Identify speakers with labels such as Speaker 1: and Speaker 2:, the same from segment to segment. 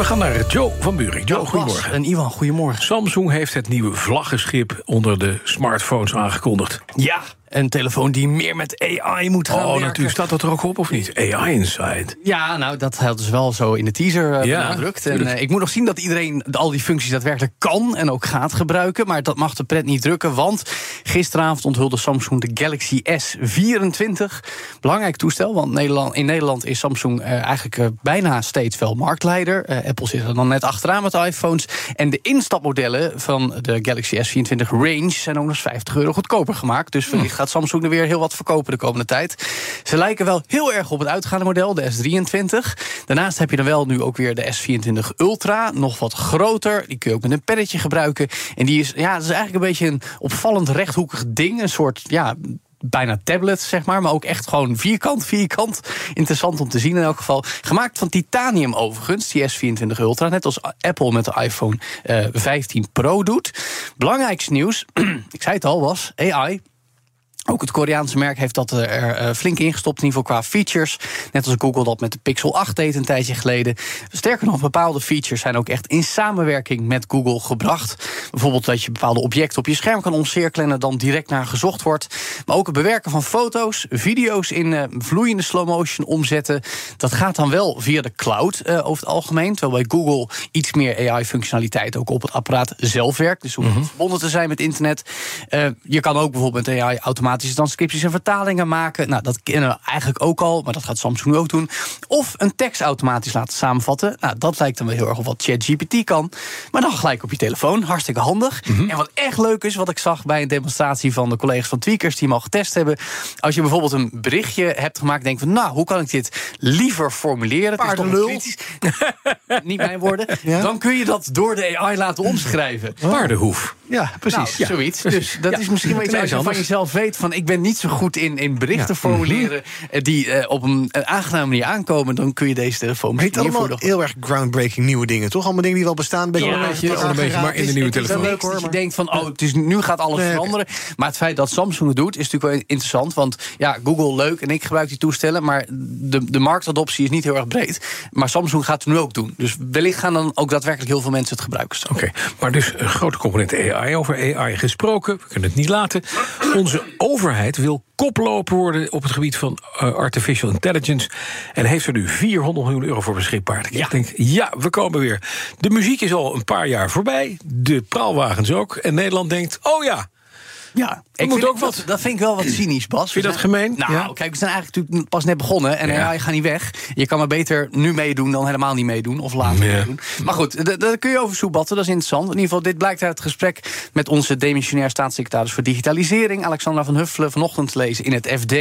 Speaker 1: We gaan naar Joe van Buurik. Joe, goedemorgen.
Speaker 2: En Ivan, goedemorgen.
Speaker 1: Samsung heeft het nieuwe vlaggenschip onder de smartphones aangekondigd.
Speaker 2: Ja, een telefoon die meer met AI moet gaan
Speaker 1: Oh,
Speaker 2: werken.
Speaker 1: natuurlijk. Staat dat er ook op of niet? AI Inside.
Speaker 2: Ja, nou, dat hadden ze wel zo in de teaser eh,
Speaker 1: Ja,
Speaker 2: benadrukt. En eh, ik moet nog zien dat iedereen al die functies daadwerkelijk kan en ook gaat gebruiken. Maar dat mag de pret niet drukken, want gisteravond onthulde Samsung de Galaxy S24. Belangrijk toestel, want Nederland, in Nederland is Samsung eh, eigenlijk bijna steeds wel marktleider. Eh, Apple zit er dan net achteraan met de iPhones. En de instapmodellen van de Galaxy S24 Range zijn ook nog eens 50 euro goedkoper gemaakt. Dus wellicht gaat Samsung er weer heel wat verkopen de komende tijd. Ze lijken wel heel erg op het uitgaande model, de S23. Daarnaast heb je dan wel nu ook weer de S24 Ultra, nog wat groter. Die kun je ook met een pennetje gebruiken. En die is, ja, dat is eigenlijk een beetje een opvallend rechthoekig ding. Een soort, ja bijna tablet, zeg maar. Maar ook echt gewoon vierkant, vierkant. Interessant om te zien in elk geval. Gemaakt van titanium overigens, die S24 Ultra. Net als Apple met de iPhone eh, 15 Pro doet. Belangrijkste nieuws, ik zei het al, was AI. Ook het Koreaanse merk heeft dat er eh, flink ingestopt, in ieder geval qua features. Net als Google dat met de Pixel 8 deed een tijdje geleden. Sterker nog, bepaalde features zijn ook echt in samenwerking met Google gebracht. Bijvoorbeeld dat je bepaalde objecten op je scherm kan omcirkelen en er dan direct naar gezocht wordt. Maar ook het bewerken van foto's, video's in eh, vloeiende slow motion omzetten. Dat gaat dan wel via de cloud eh, over het algemeen. Terwijl bij Google iets meer AI-functionaliteit ook op het apparaat zelf werkt. Dus hoe verbonden te zijn met internet. Eh, je kan ook bijvoorbeeld met AI automatische transcripties en vertalingen maken. Nou, dat kennen we eigenlijk ook al, maar dat gaat Samsung ook doen. Of een tekst automatisch laten samenvatten. Nou, dat lijkt dan wel heel erg op wat ChatGPT kan. Maar dan gelijk op je telefoon. Hartstikke handig. En wat echt leuk is, wat ik zag bij een demonstratie van de collega's van Tweakers die hem al getest hebben. Als je bijvoorbeeld een berichtje hebt gemaakt, denk van, nou, hoe kan ik dit liever formuleren? Het is toch een
Speaker 3: Paardenlul.
Speaker 2: kritisch- Niet mijn woorden. Dan kun je dat door de AI laten omschrijven.
Speaker 1: Paardenhoef.
Speaker 3: Ja, precies.
Speaker 2: Nou, zoiets. Dus dat
Speaker 1: Ja.
Speaker 2: is misschien wel iets als je van jezelf weet van ik ben niet zo goed in, in berichten formuleren eh, die eh, op een, een aangename manier aankomen, dan kun je deze telefoon misschien
Speaker 3: allemaal
Speaker 2: hiervoor nog-
Speaker 3: heel erg groundbreaking nieuwe dingen, toch? Allemaal dingen die wel bestaan. Een beetje
Speaker 2: Ja,
Speaker 3: wel
Speaker 2: weet
Speaker 1: je,
Speaker 3: elkaar
Speaker 1: wel een beetje, maar in de nieuwe telefoon.
Speaker 3: leuk hoor,
Speaker 2: je denkt van, oh, het is, nu gaat alles
Speaker 3: Nee,
Speaker 2: veranderen. Maar het feit dat Samsung het doet, is natuurlijk wel interessant. Want ja, Google leuk en ik gebruik die toestellen. Maar de, de marktadoptie is niet heel erg breed. Maar Samsung gaat het nu ook doen. Dus wellicht gaan dan ook daadwerkelijk heel veel mensen het gebruiken.
Speaker 1: Oké, maar dus een grote component AI. Over AI gesproken, we kunnen het niet laten. Onze overheid wil koploper worden op het gebied van eh, artificial intelligence. En heeft er nu 400 miljoen euro voor beschikbaar. Ik denk, ja, we komen weer. De muziek is al een paar jaar voorbij. De praalwagens ook. En Nederland denkt, oh ja,
Speaker 2: Ja, ik
Speaker 1: moet ook
Speaker 2: dat,
Speaker 1: wat.
Speaker 2: dat vind ik wel wat cynisch, Bas.
Speaker 1: Vind je dat gemeen?
Speaker 2: Nou,
Speaker 1: Ja.
Speaker 2: kijk, we zijn eigenlijk natuurlijk pas net begonnen en
Speaker 1: Ja.
Speaker 2: AI gaat niet weg. Je kan maar beter nu meedoen dan helemaal niet meedoen of later
Speaker 1: Ja.
Speaker 2: meedoen. Maar goed, daar kun je over soebatten, dat is interessant. In ieder geval, dit blijkt uit het gesprek met onze demissionair staatssecretaris voor digitalisering, Alexandra van Huffelen, vanochtend te lezen in het FD.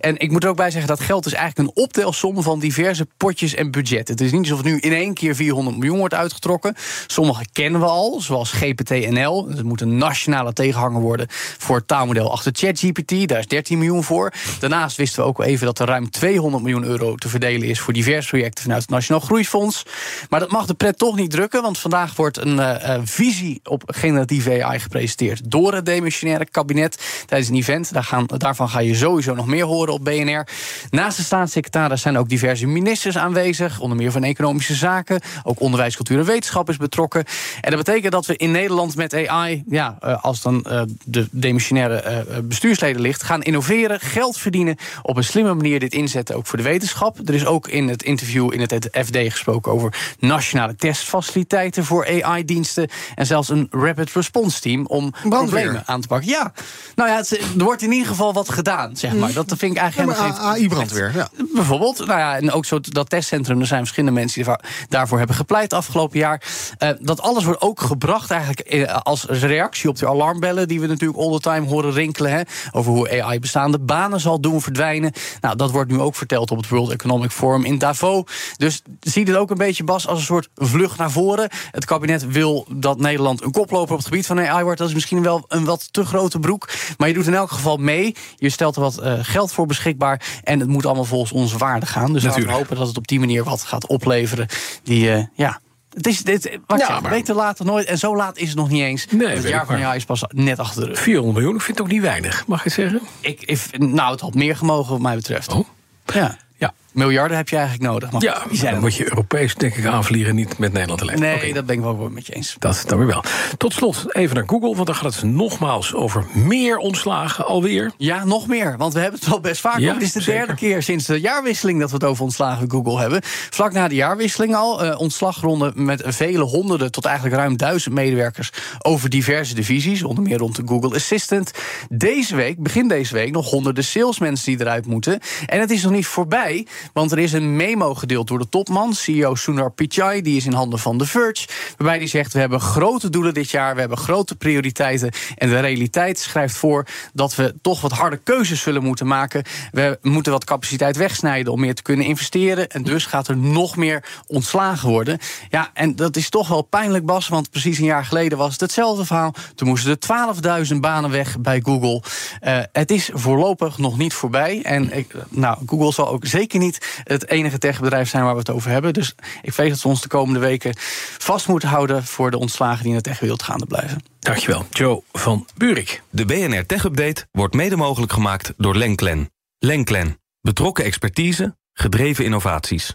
Speaker 2: En ik moet er ook bij zeggen, dat geld is eigenlijk een optelsom van diverse potjes en budgetten. Het is niet alsof nu in één keer 400 miljoen wordt uitgetrokken. Sommige kennen we al, zoals GPT-NL. Het moet een nationale tegenhanger worden voor taalmodel achter ChatGPT. Daar is 13 miljoen voor. Daarnaast wisten we ook even dat er ruim 200 miljoen euro te verdelen is voor diverse projecten vanuit het Nationaal Groeifonds. Maar dat mag de pret toch niet drukken, want vandaag wordt een eh, visie op generatieve AI gepresenteerd door het demissionaire kabinet tijdens een event. Daar gaan, daarvan ga je sowieso nog meer horen op BNR. Naast de staatssecretaris zijn ook diverse ministers aanwezig, onder meer van Economische Zaken. Ook onderwijs, cultuur en wetenschap is betrokken. En dat betekent dat we in Nederland met AI, ja, eh, als dan eh, de demissionaire eh, bestuursleden ligt, gaan innoveren, geld verdienen, op een slimme manier dit inzetten, ook voor de wetenschap. Er is ook in het interview in het FD gesproken over nationale testfaciliteiten voor AI-diensten en zelfs een rapid response team om problemen aan te pakken. Ja, nou ja, het, er wordt in ieder geval wat gedaan, zeg maar. Dat vind ik
Speaker 3: Ja,
Speaker 2: eigenlijk
Speaker 3: maar
Speaker 2: helemaal
Speaker 3: AI-brandweer, ja.
Speaker 2: Bijvoorbeeld, nou ja, en ook zo dat testcentrum. Er zijn verschillende mensen die daarvoor- hebben gepleit afgelopen jaar. Eh, dat alles wordt ook gebracht eigenlijk eh, als reactie op de alarmbellen die we natuurlijk all the time horen rinkelen. Hè, over hoe AI bestaande banen zal doen verdwijnen. Nou, dat wordt nu ook verteld op het World Economic Forum in Davos. Dus zie dit ook een beetje, Bas, als een soort vlucht naar voren. Het kabinet wil dat Nederland een koploper op het gebied van AI wordt. Dat is misschien wel een wat te grote broek. Maar je doet in elk geval mee. Je stelt er wat uh, geld voor beschikbaar. En het moet allemaal volgens onze waarden gaan. Dus laten we hopen dat het op die manier wat gaat opleveren. Die, uh, ja, het is dit, wat ja, maar... beter later nooit. En zo laat is het nog niet eens. Nee, het jaar van jaar is pas net achter de rug.
Speaker 1: 400 miljoen, ik vind het ook niet weinig, mag je zeggen?
Speaker 2: Ik, ik, nou, het had meer gemogen, wat mij betreft.
Speaker 1: Oh.
Speaker 2: Ja. Ja. Miljarden heb je eigenlijk nodig.
Speaker 1: Maar ja, die zijn dan moet je Europees denk ik aanvliegen, niet met Nederland alleen.
Speaker 2: Nee, okay. dat ben ik wel met je eens.
Speaker 1: Dat dan weer wel. Tot slot even naar Google, want dan gaat het nogmaals over meer ontslagen alweer.
Speaker 2: Ja, nog meer, want we hebben het wel best vaak. Ja, het is de derde keer sinds de jaarwisseling dat we het over ontslagen Google hebben. Vlak na de jaarwisseling al, uh, ontslagronde met vele honderden tot eigenlijk ruim duizend medewerkers over diverse divisies, onder meer rond de Google Assistant. Deze week, begin deze week, nog honderden salesmensen die eruit moeten. En het is nog niet voorbij. Want er is een memo gedeeld door de topman, CEO Sundar Pichai. Die is in handen van The Verge. Waarbij die zegt: We hebben grote doelen dit jaar. We hebben grote prioriteiten. En de realiteit schrijft voor dat we toch wat harde keuzes zullen moeten maken. We moeten wat capaciteit wegsnijden om meer te kunnen investeren. En dus gaat er nog meer ontslagen worden. Ja, en dat is toch wel pijnlijk, Bas. Want precies een jaar geleden was het hetzelfde verhaal. Toen moesten er 12.000 banen weg bij Google. Uh, het is voorlopig nog niet voorbij. En ik, nou, Google zal ook zeker niet het enige techbedrijf zijn waar we het over hebben. Dus ik vrees dat we ons de komende weken vast moeten houden voor de ontslagen die in de techwereld gaande blijven.
Speaker 1: Dankjewel, Joe van Burik.
Speaker 4: De BNR Tech Update wordt mede mogelijk gemaakt door Lenklen. Lenklen. Betrokken expertise, gedreven innovaties.